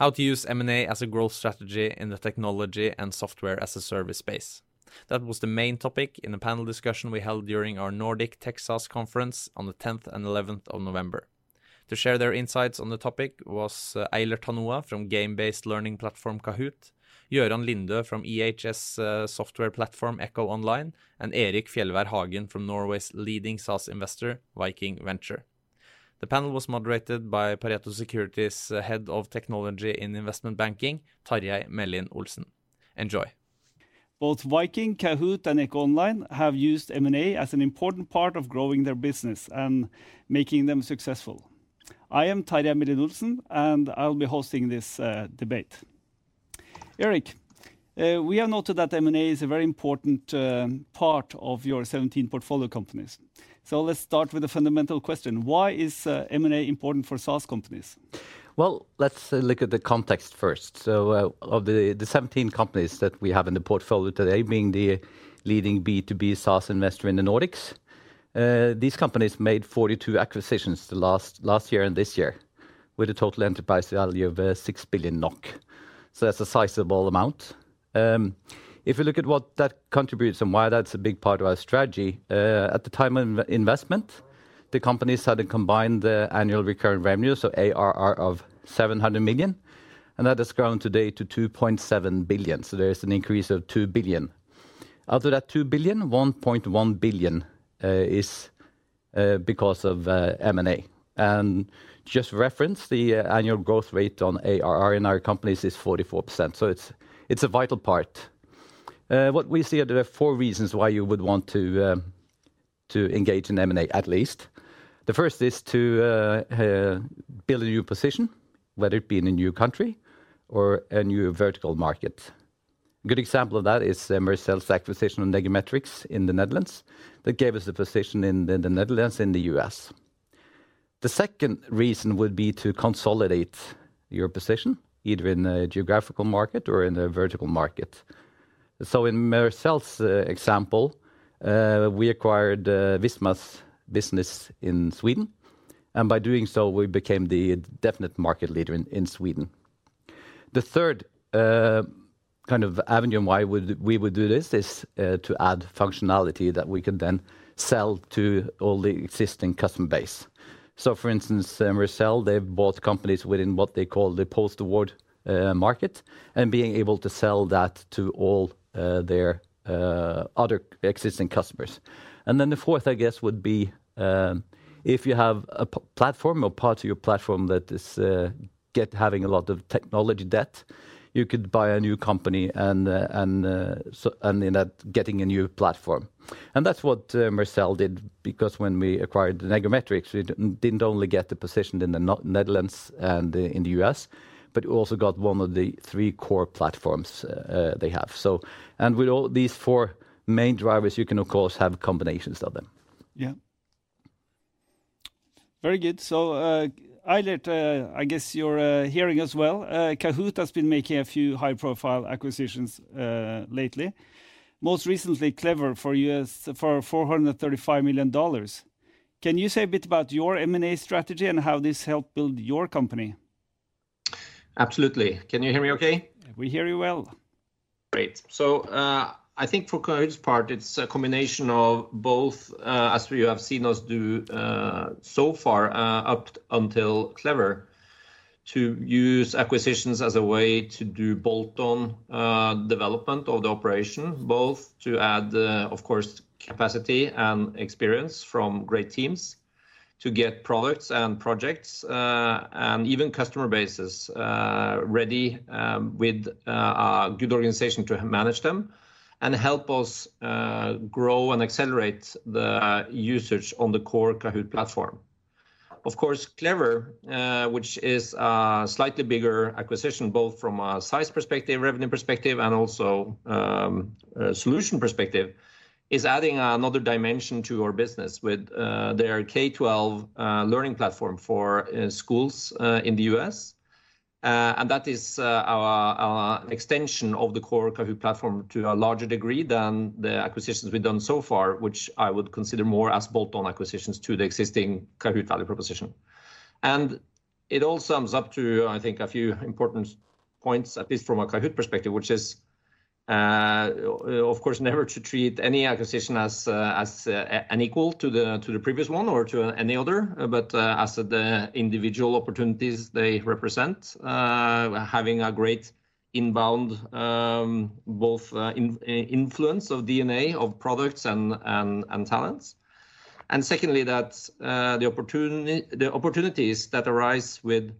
how to use M&A as a growth strategy in the technology and software as a service space. That was the main topic in a panel discussion we held during our Nordic Tech SaaS conference on the 10th and 11th of November. To share their insights on the topic was uh, Eilert Hanoa from game-based learning platform Kahoot!, Gøran Lindø from EHS uh, software platform EcoOnline, and Erik Fjellvær Hagen from Norway's leading SaaS investor, Viking Venture. The panel was moderated by Pareto Securities' uh, Head of Technology in Investment Banking, Tarjei Mellin Olsen. Enjoy. Both Viking, Kahoot!, and EcoOnline have used M&A as an important part of growing their business and making them successful. I am Tarjei Mellin Olsen, and I'll be hosting this uh, debate. Erik, uh, we have noted that M&A is a very important part of your 17 portfolio companies. So let's start with a fundamental question. Why is uh, M&A important for SaaS companies? Well, let's uh, look at the context first. So, uh, Of the 17 companies that we have in the portfolio today, being the leading B2B SaaS investor in the Nordics, these companies made 42 acquisitions last last year and this year, with a total enterprise value of 6 billion NOK. So that's a sizable amount. Um, If you look at what that contributes and why that's a big part of our strategy, uh, at the time of investment, the companies had a combined uh, annual recurring revenue, so ARR of 700 million, and that has grown today to 2.7 billion. So there is an increase of 2 billion. Out of that 2 billion, 1.1 billion uh, is because of M&A. And Just reference, the annual growth rate on ARR in our companies is 44%, so it's a vital part. Uh, what we see are four reasons why you would want to uh, engage in M&A, at least. The first is to uh, build a new position, whether it be in a new country or a new vertical market. A good example of that is Mercell's acquisition of Negometrix in the Netherlands. That gave us a position in the Netherlands, in the U.S. The second reason would be to consolidate your position, either in a geographical market or in a vertical market. So in Mercell's uh, example, uh, we acquired uh, Visma's business in Sweden, and by doing so, we became the definite market leader in Sweden. The third kind of avenue why we would do this is to add functionality that we can then sell to all the existing customer base. So for instance, Mercell, they've bought companies within what they call the post-award market, and being able to sell that to all Uh, their uh, other existing customers. And then the fourth, I guess, would be um, if you have a platform or part of your platform that is uh, get having a lot of technology debt, you could buy a new company and in that, getting a new platform. And that's what Mercell did, because when we acquired Negometrix, we didn't only get the position in the Netherlands and in the U.S., but we also got one of the three core platforms uh, uh, they have. So and with all these four main drivers, you can, of course, have combinations of them. Yeah. Very good. So, uh, Eilert, I guess you're hearing as well. Kahoot! has been making a few high-profile acquisitions lately. Most recently, Clever for US for $435 million. Can you say a bit about your M&A strategy and how this helped build your company? Absolutely. Can you hear me okay? We hear you well. Great. So uh, I think for Kahoot!'s part, it's a combination of both, uh, as you have seen us do uh, so far, up until Clever, to use acquisitions as a way to do bolt-on development of the operation, both to add, of course, capacity and experience from great teams, to get products and projects, uh, and even customer bases uh, ready um, with uh, a good organization to manage them, and help us grow and accelerate the usage on the core Kahoot! platform. Of course, Clever, which is a slightly bigger acquisition, both from a size perspective, revenue perspective, and also um, a solution perspective, is adding another dimension to our business with uh, their K-12 uh, learning platform for uh, schools in the U.S. Uh and that is our extension of the core Kahoot! platform to a larger degree than the acquisitions we've done so far, which I would consider more as bolt-on acquisitions to the existing Kahoot! value proposition. And it all sums up to, I think, a few important points, at least from a Kahoot! perspective, which is, Uh, of course, never to treat any acquisition as uh, uh, an equal to the previous one or to any other, but as the individual opportunities they represent, having a great inbound um, both influence of DNA of products and talents. And secondly, that the opportunities that arise with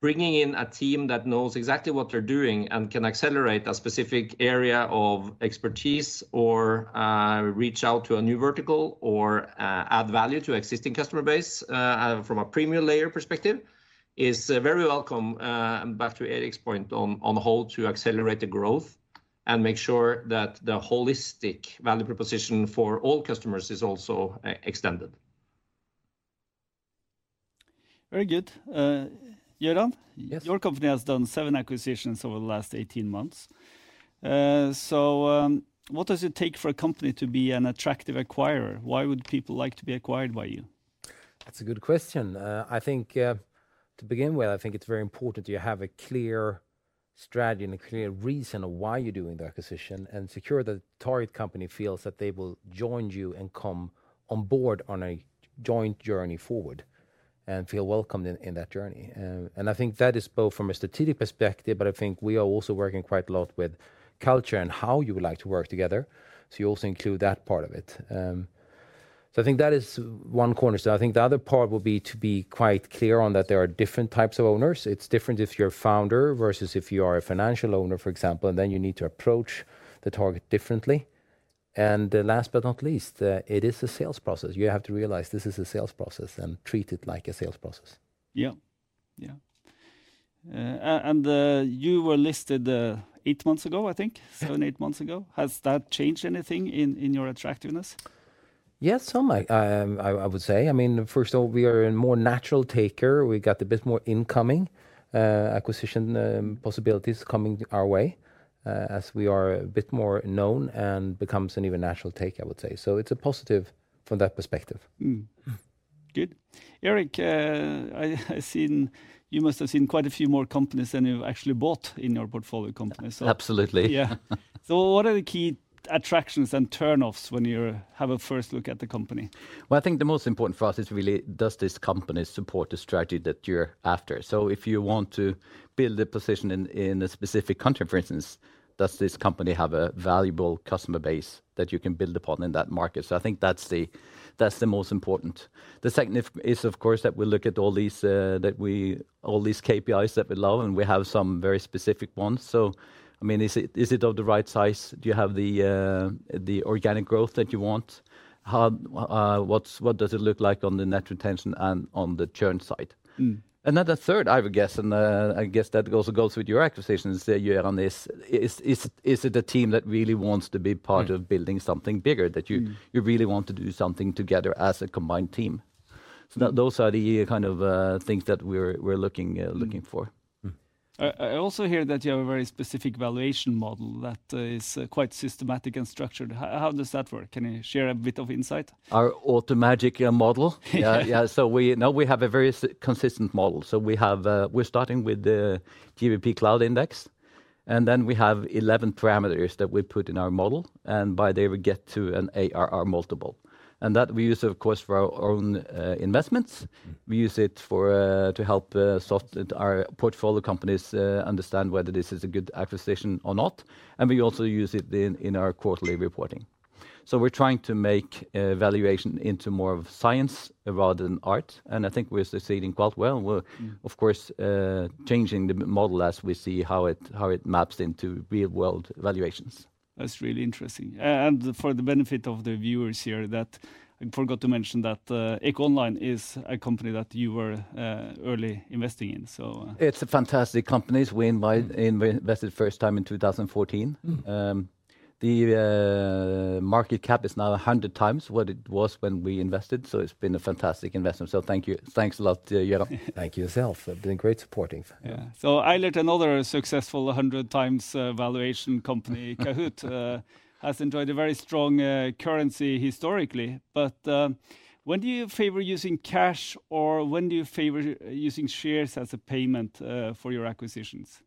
bringing in a team that knows exactly what they're doing and can accelerate a specific area of expertise or uh, reach out to a new vertical or uh, add value to existing customer base uh, from a premium layer perspective is very welcome. Back to Erik's point on how to accelerate the growth and make sure that the holistic value proposition for all customers is also extended. Very good. Gøran, your company has done seven acquisitions over the last 18 months. Uh, so, um, what does it take for a company to be an attractive acquirer? Why would people like to be acquired by you? That's a good question. Uh, I think uh, to begin with, I think it's very important you have a clear strategy and a clear reason of why you're doing the acquisition and secure that the target company feels that they will join you and come on board on a joint journey forward and feel welcomed in in that journey. And I think that is both from a strategic perspective, but I think we are also working quite a lot with culture and how you would like to work together. So you also include that part of it. Um, so I think that is one corner. I think the other part will be to be quite clear on that there are different types of owners. It's different if you're a founder versus if you are a financial owner, for example, and then you need to approach the target differently. And uh, last but not least, uh, it is a sales process. You have to realize this is a sales process and treat it like a sales process. Yeah, yeah. Uh, and you were listed eight months ago, I think, seven, eight months ago. Has that changed anything in your attractiveness? Yes, some, um, I would say. I mean, first of all, we are a more natural taker. We got a bit more incoming acquisition um, possibilities coming our way Uh, as we are a bit more known and becomes an even natural take, I would say. So It is a positive from that perspective. Mm. Good. Erik, uh, I've seen you must have seen quite a few more companies than you've actually bought in your portfolio companies. Absolutely. Yeah. So what are the key attractions and turn-offs when you have a first look at the company? Well, I think the most important for us is really, does this company support the strategy that you're after? So if you want to build a position in in a specific country, for instance, does this company have a valuable customer base that you can build upon in that market? So I think that's the that's the most important. The second is, of course, that we look at all these uh, that we all these KPIs that we love, and we have some very specific ones. I mean, is it of the right size? Do you have the uh, organic growth that you want? Uh, what does it look like on the net retention and on the churn side? Mm. And then the third, I would guess, and uh, I guess that also goes with your acquisitions, Gøran, is is is it a team that really wants to be part mm. of building something bigger, that mm. you really want to do something together as a combined team? So those are the kind of things that we're looking for. I also hear that you have a very specific valuation model that uh, is uh, quite systematic and structured. How does that work? Can you share a bit of insight? Our automagic uh, model? Yeah, yeah. So we know we have a very consistent model. So we have uh We're starting with the BVP Cloud Index, and then we have 11 parameters that we put in our model, and by there we get to an ARR multiple. And that we use, of course, for our own uh, investments. We use it for uh, to help uh, our portfolio companies understand whether this is a good acquisition or not. And we also use it in our quarterly reporting. So we're trying to make valuation into more of science rather than art. And I think we're succeeding quite well. We're, mm. of course, changing the model as we see how it how it maps into real-world valuations. That's really interesting. And for the benefit of the viewers here, that I forgot to mention that uh, Eco Online is a company that you were uh, early investing in. So uh. it's a fantastic company. We mm. invested first time in 2014. Mm. Um, The uh, market cap is now 100 times what it was when we invested. So it's been a fantastic investment. So thank you. Thanks a lot, uh, Gøran. Thank you yourself. It's been great supporting. Yeah. So Eilert, another successful 100 times uh, valuation company, Kahoot!, has enjoyed a very strong currency historically. But when do you favor using cash, or when do you favor using shares as a payment for your acquisitions?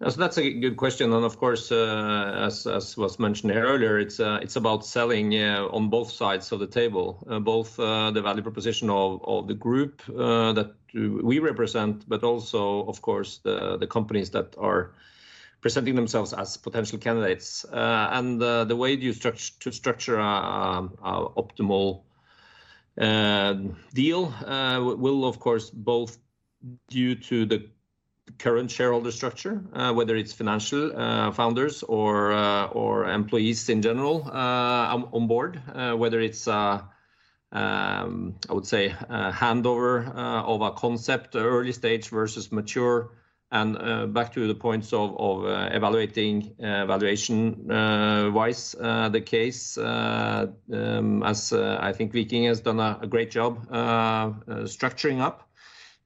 So that's a good question. And of course, uh, as was mentioned earlier, it's uh, about selling uh, on both sides of the table, both the value proposition of the group that we represent, but also, of course, the companies that are presenting themselves as potential candidates. And the way you structure to structure an optimal deal will, of course, both due to the current shareholder structure, uh, whether it's financial uh, founders or uh, or employees in general on board, whether it's, um, I would say, a handover of a concept, early stage versus mature. And back to the points of evaluating valuation-wise the case, um, as I think Viking has done a great job structuring up.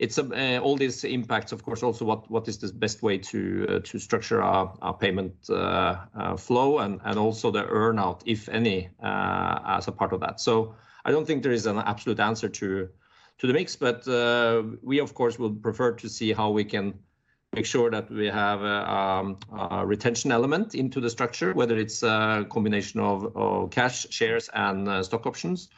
Um, uh, all these impacts, of course, also what, what is the best way to uh, to structure our our payment uh, flow and and also the earnout, if any, as a part of that. So I don't think there is an absolute answer to the mix, but we, of course, will prefer to see how we can make sure that we have um, a retention element into the structure, whether it's a combination of cash, shares, and stock options,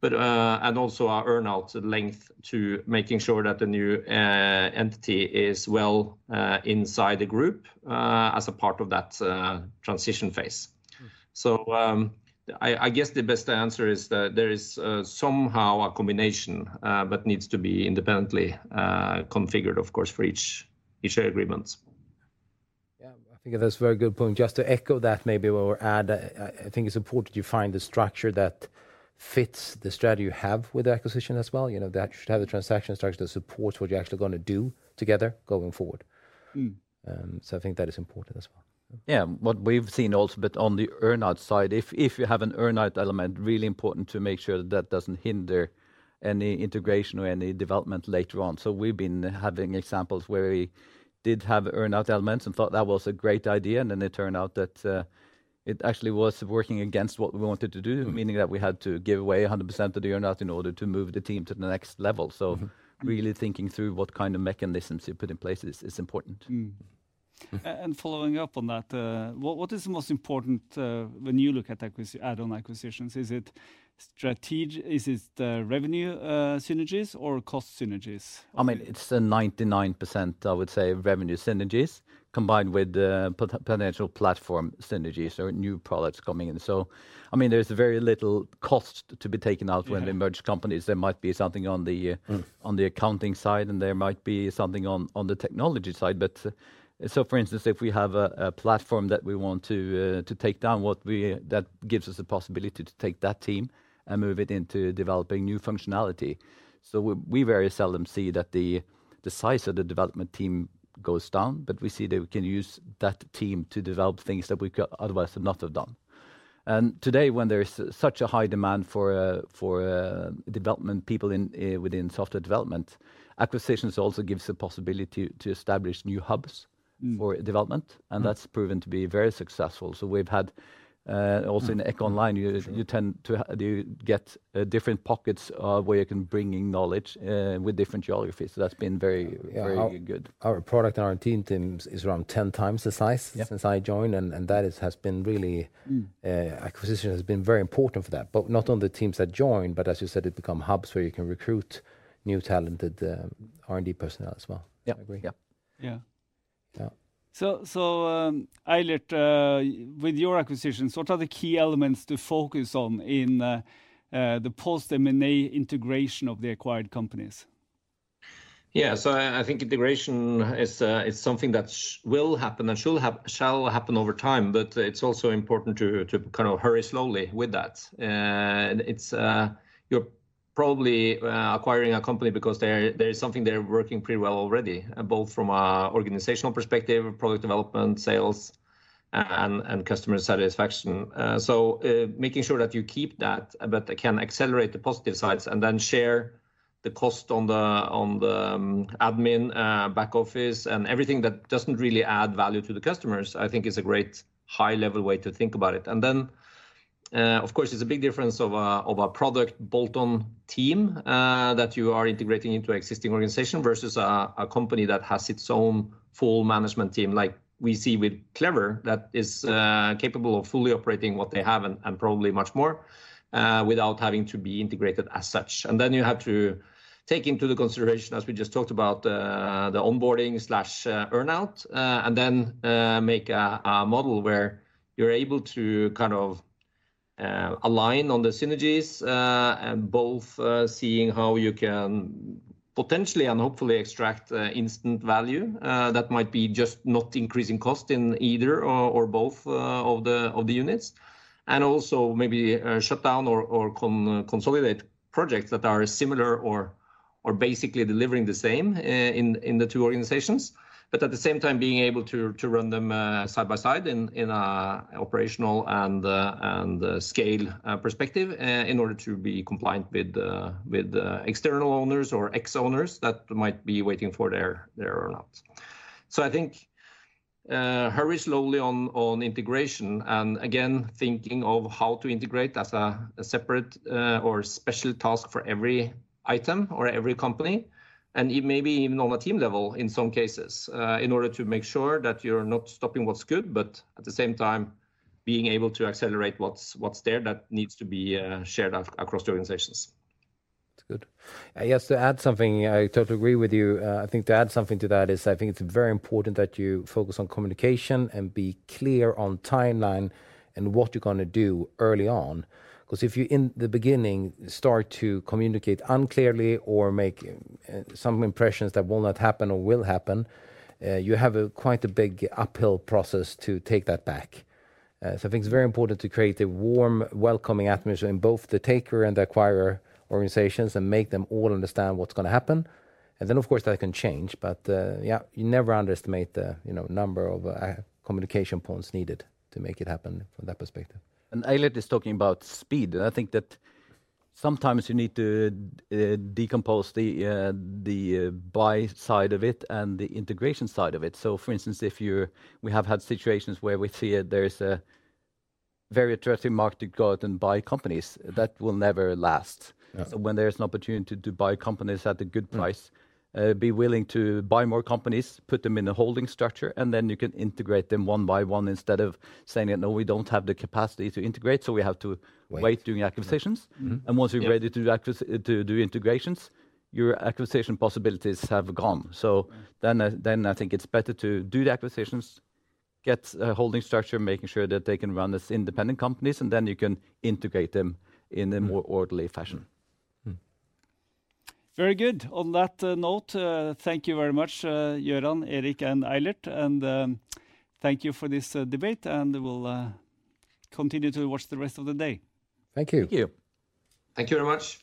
Uh, and also our earnout length to making sure that the new uh, entity is well uh, inside the group as a part of that transition phase. Hmm. So um I I guess the best answer is that there is somehow a combination, but needs to be independently configured, of course, for each each agreement. Yeah, I think that's a very good point. Just to echo that, maybe we'll add, I think it's important you find the structure that fits the strategy you have with the acquisition as well. You know, that should have the transaction structure that supports what you're actually going to do together going forward. Um so I think that is important as well. Yeah, what we've seen also, but on the earnout side, if you have an earnout element, really important to make sure that that doesn't hinder any integration or any development later on. So we've been having examples where we did have earnout elements and thought that was a great idea, and then it turned out that it actually was working against what we wanted to do, mm-hmm. meaning that we had to give away 100% of the earnout in order to move the team to the next level. So mm-hmm. really thinking through what kind of mechanisms you put in place is important. Mm. And following up on that, uh, what is the most important uh, when you look at add-on acquisitions? Is it revenue synergies or cost synergies? I mean, it's 99%, I would say, revenue synergies combined with potential platform synergies or new products coming in. So, I mean, there's very little cost to be taken out when they merge companies. There might be something on the uh on the accounting side, and there might be something on the technology side. But so, for instance, if we have a platform that we want to take down, what we uh that gives us a possibility to take that team and move it into developing new functionality. So we very seldom see that the size of the development team goes down, but we see that we can use that team to develop things that we could otherwise not have done. And today, when there's such a high demand for uh, uh, development people in uh, within software development, acquisitions also gives a possibility to establish new hubs mm. for development, and mm. that's proven to be very successful. So we've had Uh, also in mm. EcoOnline, you you tend to get uh, different pockets where you can bring in knowledge uh, with different geographies. So, that's been very, very good. Our product and our team teams is around 10 times the size since I joined, and that has been really mm. acquisition has been very important for that. But not only the teams that join, but as you said, it become hubs where you can recruit new talented um, R&D personnel as well. Yeah. I agree. Yeah. Yeah. Um, Eilert, uh, with your acquisitions, what are the key elements to focus on in uh, uh, the post-M&A integration of the acquired companies? Yeah, So I think integration is something that will happen and shall happen over time, but it's also important to kind of hurry slowly with that. You're probably uh, acquiring a company because there there is something they're working pretty well already, uh, both from an organizational perspective, product development, sales, and and customer satisfaction. Uh, so, making sure that you keep that, but can accelerate the positive sides and then share the cost on the on the um, admin, back office, and everything that doesn't really add value to the customers, I think is a great high-level way to think about it. Uh, of course, it's a big difference of uh, a product bolt-on team uh, that you are integrating into an existing organization versus a company that has its own full management team, like we see with Clever, that is capable of fully operating what they have and probably much more without having to be integrated as such. And then you have to take into the consideration, as we just talked about, the onboarding/earn-out, and then make a model where you're able to kind of Uh, align on the synergies, uh, and both uh, seeing how you can potentially and hopefully extract instant value that might be just not increasing cost in either or both of the units. And also maybe shut down or consolidate projects that are similar or basically delivering the same in the two organizations. But at the same time, being able to run them uh, side by side in a operational and uh, uh, scale perspective in order to be compliant with external owners or ex-owners that might be waiting for their earn-outs. I think hurry slowly on integration and again, thinking of how to integrate as a separate or special task for every item or every company, and maybe even on a team level in some cases, uh, in order to make sure that you're not stopping what's good, but at the same time being able to accelerate what's what's there that needs to be uh, shared across the organizations. Good. Uh, yes, to add something, I totally agree with you. I think to add something to that is I think it's very important that you focus on communication and be clear on timeline and what you're gonna do early on. 'Cause if you, in the beginning, start to communicate unclearly or make uh, some impressions that will not happen or will happen, uh, you have quite a big uphill process to take that back. Uh, so I think it's very important to create a warm, welcoming atmosphere in both the taker and the acquirer organizations and make them all understand what's gonna happen. And then, of course, that can change. But yeah, you never underestimate the, you know, number of communication points needed to make it happen from that perspective. Eilert is talking about speed, and I think that sometimes you need to uh, decompose the uh, uh, buy side of it and the integration side of it. So, for instance, if you we have had situations where we see there is a very attractive market to go out and buy companies. That will never last. Yeah. When there's an opportunity to buy companies at a good mm. price, Uh, be willing to buy more companies, put them in a holding structure, and then you can integrate them one by one instead of saying, that, "No, we don't have the capacity to integrate, so we have to wait doing acquisitions. Mm-hmm. mm-hmm. Once you're ready to do integrations, your acquisition possibilities have gone. So then, uh, then I think it's better to do the acquisitions, get a holding structure, making sure that they can run as independent companies, and then you can integrate them in a mm-hmm. more orderly fashion. Very good. On that uh, note, uh, thank you very much, uh, Gøran, Erik, and Eilert. And um, thank you for this debate, and we'll continue to watch the rest of the day. Thank you. Thank you. Thank you very much.